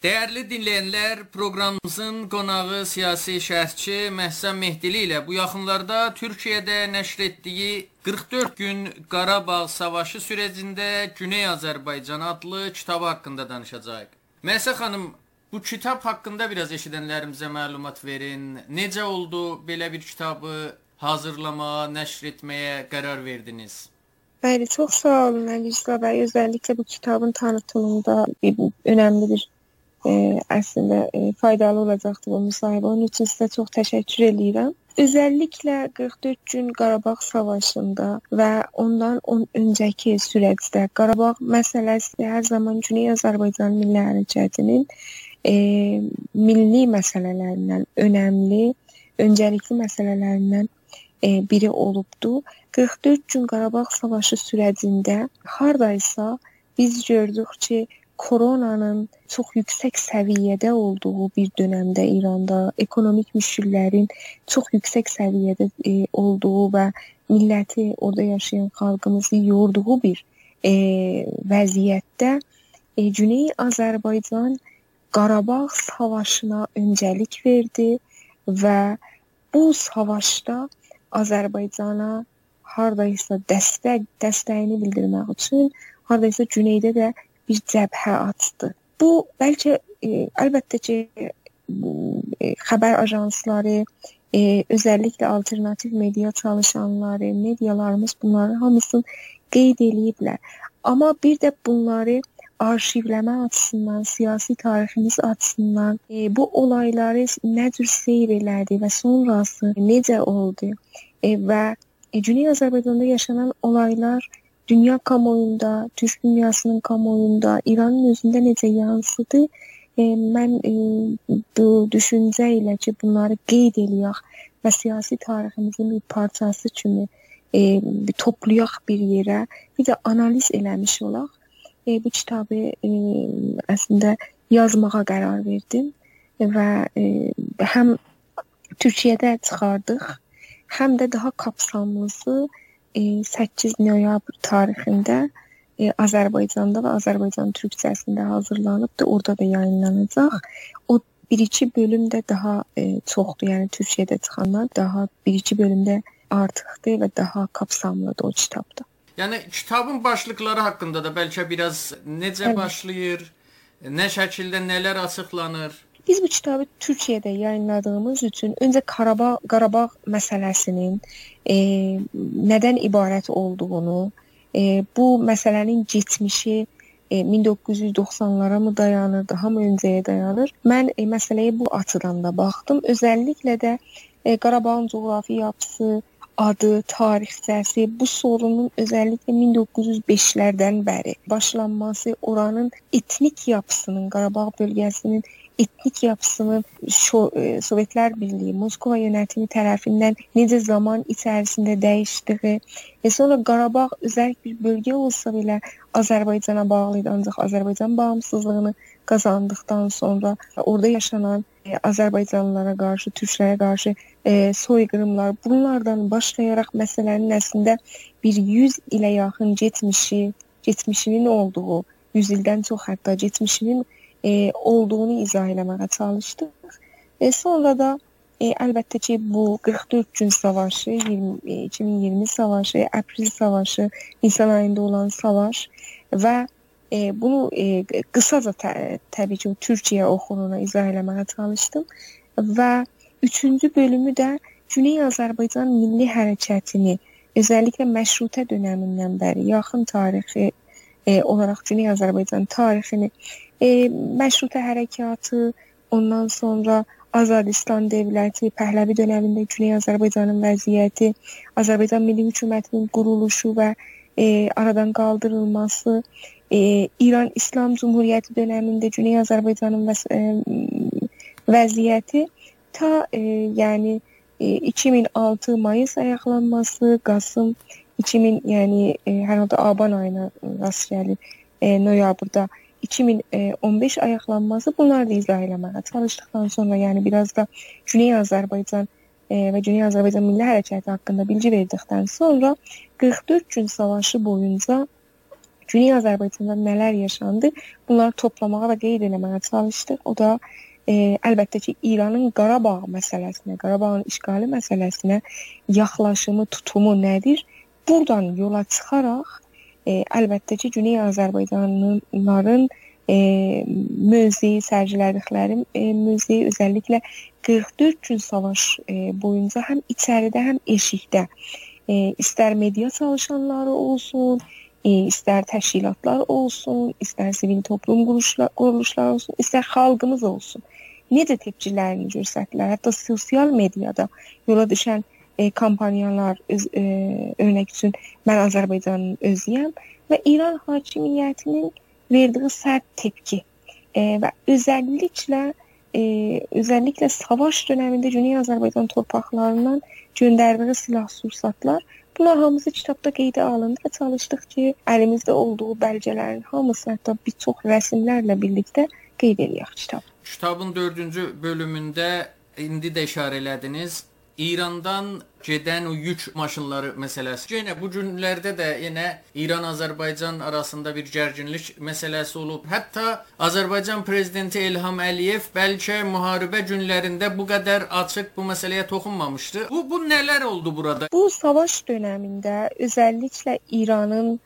Dəyərli dinləyənlər, proqramımızın qonağı siyasi şərhçi Məhsən Mehdili ilə bu yaxınlarda Türkiyədə nəşr etdiyi 44 gün Qarabağ savaşı sürəcində Güney Azərbaycan adlı kitabı haqqında danışacağıq. Məhsən xanım, bu kitab haqqında biraz eşidənlərimizə məlumat verin. Necə oldu belə bir kitabı hazırlamağa, nəşr etməyə qərar verdiniz? Bəli, çox sağ olun Əliza bəy. Özəlliklə bu kitabın tanıtımında bir, önəmli bir e, əslində e, faydalı olacaqdır bu müsahibə. Onun üçün sizə çox təşəkkür edirəm. Özəlliklə 44 gün Qarabağ savaşında və ondan on öncəki sürəcdə Qarabağ məsələsi hər zaman Güney Azərbaycan Milli Hərəkatının e, milli məsələlərindən önəmli, öncəlikli məsələlərindən e, biri olubdu. 44 gün Qarabağ savaşı sürəcində hardaysa biz gördük ki, koronanın çox yüksək səviyyədə olduğu bir dövrdə İranda ekonomik müşkillərin çox yüksək səviyyədə e, olduğu və milləti, orada yaşayan xalqımızı yorduğu bir e, vəziyyətdə e, Güney Azərbaycan Qarabağ savaşına öncəlik verdi və bu savaşda Azərbaycana hardaysa dəstək dəstəyini bildirmək üçün hardaysa güneydə də bir cəbhə açdı. Bu bəlkə e, əlbəttə ki, e, xəbər ajansları, e, özəlliklə alternativ media çalışanları, medialarımız bunların hamısını qeyd eləyiblər. Amma bir də bunları arşivləmə açısından, siyasi tariximiz açısından e, bu olayları nə cür seyr elədi və sonrası necə oldu e, və e, Güney Azərbaycanda yaşanan olaylar dünya kamuoyunda, Türk dünyasının kamuoyunda, İranın özündə necə yansıdı? E, mən e, bu düşüncə ilə ki, bunları qeyd eləyək və siyasi tariximizin bir parçası kimi e, toplayaq bir yerə, bir də analiz eləmiş olaq. E, bu kitabı e, əslində yazmağa qərar verdim və e, həm Türkiyədə çıxardıq, həm də daha kapsamlısı 8 noyabr tarixində e, Azərbaycanda və Azərbaycan türkcəsində hazırlanıbdı. Orada da yayınlanacaq. O bir-iki bölüm də daha e, çoxdur. Yəni Türkiyədə çıxanlar daha bir-iki bölümdə artıqdır və daha kapsamlıdır o kitabda. Yəni kitabın başlıqları haqqında da bəlkə biraz necə evet. başlayır, nə şəkildə nələr açıqlanır? Biz bu kitabı Türkiyədə yayınladığımız üçün öncə Qarabağ Qarabağ məsələsinin e, nədən ibarət olduğunu, e, bu məsələnin keçmişi e, 1990-lara mı dayanır, daha mı öncəyə dayanır? Mən e, məsələyə bu açıdan da baxdım. Özəlliklə də e, Qarabağın coğrafi yapısı, adı, tarixçəsi bu sorunun özəlliklə 1905-lərdən bəri başlanması, oranın etnik yapısının, Qarabağ bölgəsinin etnik yapısının şo e, Sovetlər Birliyi, Moskva yönətimi tərəfindən necə zaman içərisində dəyişdiyi və sonra Qarabağ özəl bir bölgə olsa belə Azərbaycana bağlı idi, ancaq Azərbaycan bağımsızlığını qazandıqdan sonra orada yaşanan e, Azərbaycanlılara qarşı, türklərə qarşı e, soyqırımlar bunlardan başlayaraq məsələnin əslində bir 100 ilə yaxın getmişi, getmişinin olduğu, 100 ildən çox hətta getmişinin e, olduğunu izah eləməyə çalışdıq. E, sonra da e, əlbəttə ki, bu 44 gün savaşı, 20, e, 2020 savaşı, aprel savaşı, Nisan ayında olan savaş və e, bunu e, qısaca tə, təbii ki, Türkiyə oxununa izah eləməyə çalışdım və üçüncü bölümü də Güney Azərbaycan milli hərəkətini özəlliklə məşrutə dövründən bəri yaxın tarixi e, olaraq Güney Azərbaycan tarixini e, məşrutə hərəkatı, ondan sonra Azadistan dövləti, Pəhləvi dövründə Güney Azərbaycanın vəziyyəti, Azərbaycan Milli Hökumətinin quruluşu və e, aradan qaldırılması, e, İran İslam Cümhuriyyəti dövründə Güney Azərbaycanın vəz e, vəziyyəti ta e, yəni e, 2006 mayıs ayaqlanması, Qasım 2000 yəni e, hər halda aban ayına rast gəlir. E, noyabrda 2015 ayaqlanması bunları da izah eləməyə çalışdıqdan sonra, yəni biraz da Güney Azərbaycan e, və Güney Azərbaycan Milli Hərəkatı haqqında bilgi verdikdən sonra 44 gün savaşı boyunca Güney Azərbaycanda nələr yaşandı, bunları toplamağa və qeyd etməyə çalışdıq. O da e, əlbəttə ki, İranın Qarabağ məsələsinə, Qarabağın işğalı məsələsinə yaxlaşımı, tutumu nədir? Buradan yola çıxaraq e, əlbəttə ki, Güney Azərbaycanlıların e, mövzeyi sərgilədikləri e, mövzeyi özəlliklə 44 gün savaş e, boyunca həm içəridə, həm eşikdə e, istər media çalışanları olsun, e, istər təşkilatlar olsun, istər sivil toplum quruluşları, quruluşları olsun, istər xalqımız olsun. Necə tepkilərini göstərdilər? Hətta sosial mediada yola düşən e, kampaniyalar öz, e, örnək üçün mən Azərbaycanın özüyəm və İran hakimiyyətinin verdiyi sərt tepki e, və özəlliklə e, özəlliklə savaş dövründə Güney Azərbaycan torpaqlarından göndərdiyi silah sursatlar Bunlar hamısı kitabda qeydə alındı və çalışdıq ki, əlimizdə olduğu bəlgələrin hamısı hətta bir çox rəsmlərlə birlikdə qeyd eləyək kitab. Kitabın 4-cü bölümündə indi də işarə elədiniz. İrandan gedən o yük maşınları məsələsi. Yenə bu günlərdə də yenə İran-Azərbaycan arasında bir gərginlik məsələsi olub. Hətta Azərbaycan prezidenti İlham Əliyev bəlkə müharibə günlərində bu qədər açıq bu məsələyə toxunmamışdı. Bu bu nələr oldu burada? Bu savaş dövründə özəlliklə İranın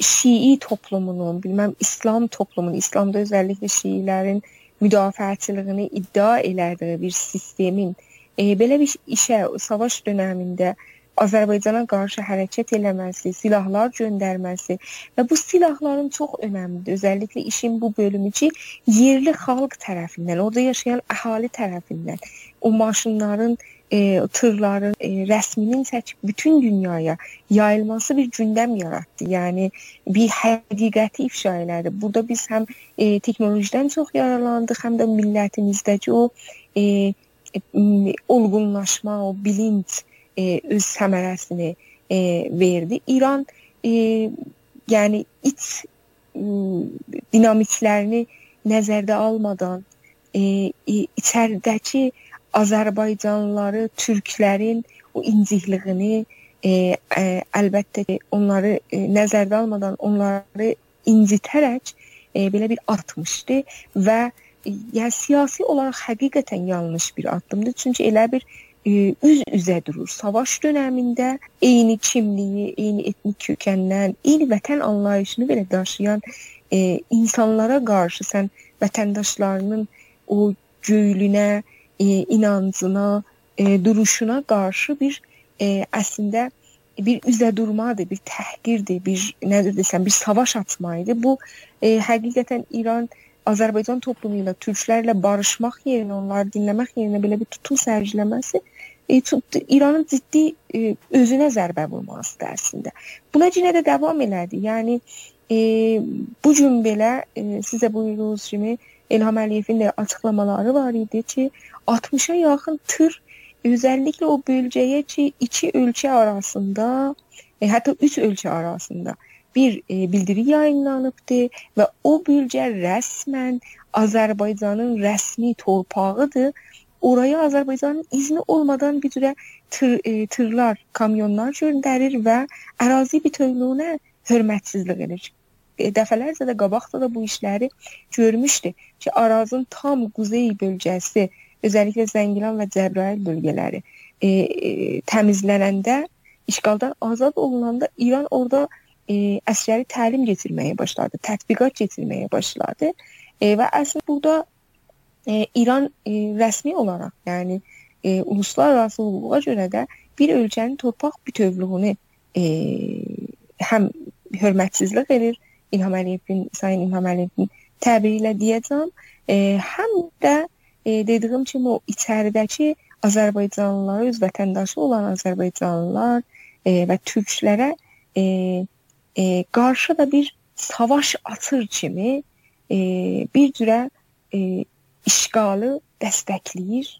Şii toplumunun, bilməm İslam toplumunun, İslamda özəlliklə Şiilərin müdafiəçiliyini iddia elədiyi bir sistemin e, belə bir işə savaş dövründə Azərbaycana qarşı hərəkət eləməsi, silahlar göndərməsi və bu silahların çox önəmlidir. Özəlliklə işin bu bölümü ki, yerli xalq tərəfindən, orada yaşayan əhali tərəfindən o maşınların e, tırların e, rəsminin çəkib bütün dünyaya yayılması bir gündəm yaratdı. Yəni bir həqiqəti ifşa elədi. Burada biz həm e, texnologiyadan çox yararlandıq, həm də millətimizdəki o e, olgunlaşma, o bilinç e, öz səmərəsini e, verdi. İran e, yəni iç e, dinamiklərini nəzərdə almadan e, içəridəki Azərbaycanlıları, türklərin o incikliyini e, e, əlbəttə ki, onları e, nəzərdə almadan onları incitərək e, belə bir atmışdı və yəni siyasi olaraq həqiqətən yanlış bir addımdır. Çünki elə bir e, üz-üzə durur. Savaş dövründə eyni kimliyi, eyni etnik kökəndən, eyni vətən anlayışını belə daşıyan e, insanlara qarşı sən vətəndaşlarının o göylünə, e, inancına, e, duruşuna qarşı bir e, əslində bir üzə durmadır, bir təhqirdir, bir nədir desəm, bir savaş açmaydı. Bu e, həqiqətən İran Azərbaycan toplumu ilə, türklərlə barışmaq yerinə, onları dinləmək yerinə belə bir tutum sərgiləməsi e, İranın ciddi e, özünə zərbə vurmasıdır əslində. Buna yenə də davam elədi. Yəni e, bu gün belə e, sizə buyurduğunuz kimi İlham Əliyevin də açıqlamaları var idi ki, 60-a yaxın tır özəlliklə o bölgəyə ki, iki ölkə arasında, e, hətta üç ölkə arasında bir e, bildiri yayınlanıbdı və o bölgə rəsmən Azərbaycanın rəsmi torpağıdır. Oraya Azərbaycanın izni olmadan bir cürə tır, e, tırlar, kamyonlar göndərir və ərazi bütövlüyünə hörmətsizlik edir. E, dəfələrcə də qabaqda da bu işləri görmüşdü ki, Arazın tam quzey bölgəsi, özəlliklə Zəngilan və Cəbrayıl bölgələri e, e, təmizlənəndə, işğaldan azad olunanda İran orada e, əsgəri təlim keçirməyə başladı, tətbiqat keçirməyə başladı. E, və əslində burada e, İran e, rəsmi olaraq, yəni e, uluslararası hüquqa görə də bir ölkənin torpaq bütövlüyünü e, həm hörmətsizlik edir, İlham Əliyevin, Sayın İlham Əliyevin təbiri ilə deyəcəm, e, həm də e, dediyim kimi o içəridəki Azərbaycanlılara, öz vətəndaşı olan Azərbaycanlılar e, və türklərə e, e, qarşı da bir savaş açır kimi e, bir cürə e, işğalı dəstəkləyir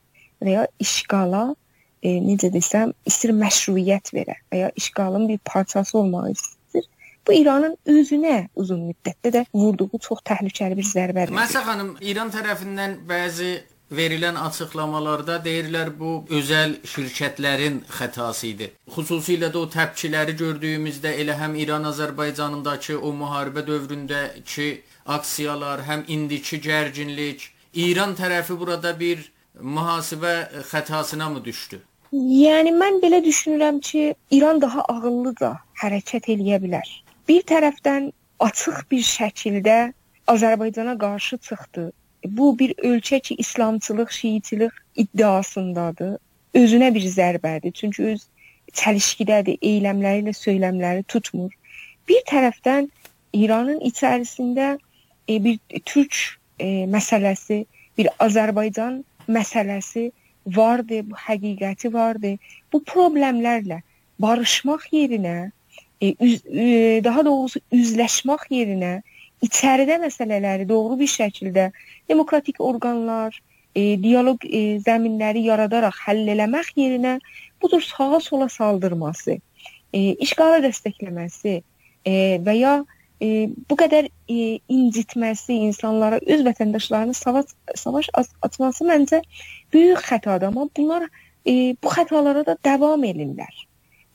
və ya işğala e, necə desəm, istir məşruiyyət verə və ya işğalın bir parçası olmaq istəyir. Bu İranın özünə uzun müddətdə də vurduğu çox təhlükəli bir zərbədir. Məsəl xanım, İran tərəfindən bəzi verilən açıqlamalarda deyirlər bu özəl şirkətlərin xətası idi. Xüsusilə də o təpkiləri gördüyümüzdə elə həm İran-Azərbaycanındakı o müharibə dövründəki aksiyalar, həm indiki gərginlik, İran tərəfi burada bir mühasibə xətasına mı düşdü? Yəni mən belə düşünürəm ki, İran daha ağıllıca hərəkət eləyə bilər. Bir tərəfdən açıq bir şəkildə Azərbaycana qarşı çıxdı. Bu bir ölkə ki, İslamçılıq, Şiiçilik iddiasındadır. Özünə bir zərbədir. Çünki öz çəlişkidədir, eyləmləri ilə söyləmləri tutmur. Bir tərəfdən İranın içərisində e, bir türk e, məsələsi, bir Azərbaycan məsələsi vardı, bu həqiqəti vardı. Bu problemlərlə barışmaq yerinə, e, üz, e, daha doğrusu üzləşmək yerinə içəridə məsələləri doğru bir şəkildə demokratik orqanlar, e, dialoq e, zəminləri yaradaraq həll eləmək yerinə budur sağa sola saldırması, e, işğalı dəstəkləməsi e, və ya e, bu qədər e, incitməsi, insanlara öz vətəndaşlarını savaş savaş açması məncə böyük xətadır. Amma bunlar e, bu xətalara da davam edirlər.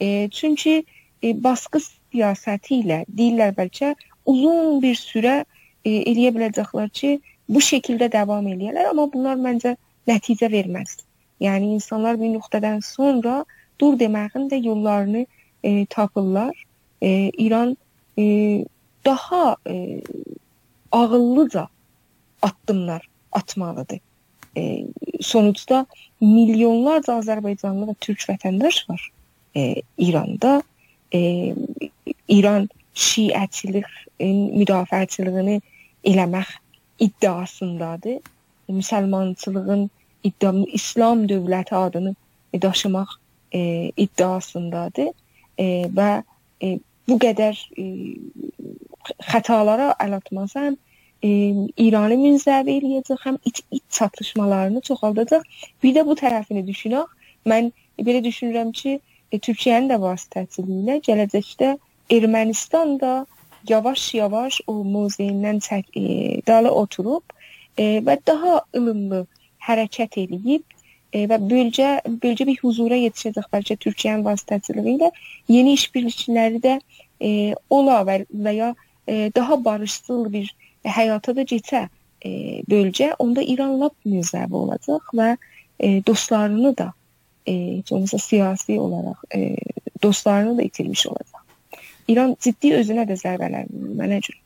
E, çünki e, baskı siyasəti ilə deyirlər bəlkə uzun bir sürə e, eləyə biləcəklər ki, bu şəkildə davam eləyirlər, amma bunlar məncə nəticə verməz. Yəni insanlar bir nöqtədən sonra dur deməyin də yollarını e, tapırlar. E, İran e, daha e, ağıllıca addımlar atmalıdır. E, sonuçda milyonlarca Azərbaycanlı və türk vətəndaş var e, İranda. E, İran şiəçiliyin müdafiəçiliyini eləmək iddiasındadır. Müsəlmançılığın iddia İslam dövləti adını daşımaq e, iddiasındadır e, və e, bu qədər e, xətalara əl atmaz həm e, İranı münzəvi eləyəcək, həm iç-iç çatışmalarını çoxaldacaq. Bir də bu tərəfini düşünək. Mən belə düşünürəm ki, e, Türkiyənin də vasitəsilə ilə gələcəkdə Ermənistan da yavaş-yavaş o muzeyindən çək, e, dalı oturub e, və daha ılımlı hərəkət edib e, və bölgə bölgə bir huzura yetişəcək bəlkə Türkiyənin vasitəsilə ilə yeni işbirlikçiləri də e, ola və, və ya e, daha barışçıl bir həyata da keçə e, bölgə, onda İran lap müzəvi olacaq və e, dostlarını da e, məsələn siyasi olaraq e, dostlarını da itirmiş olacaq. İran ciddi özünə də zərbələr vurur mənə görə.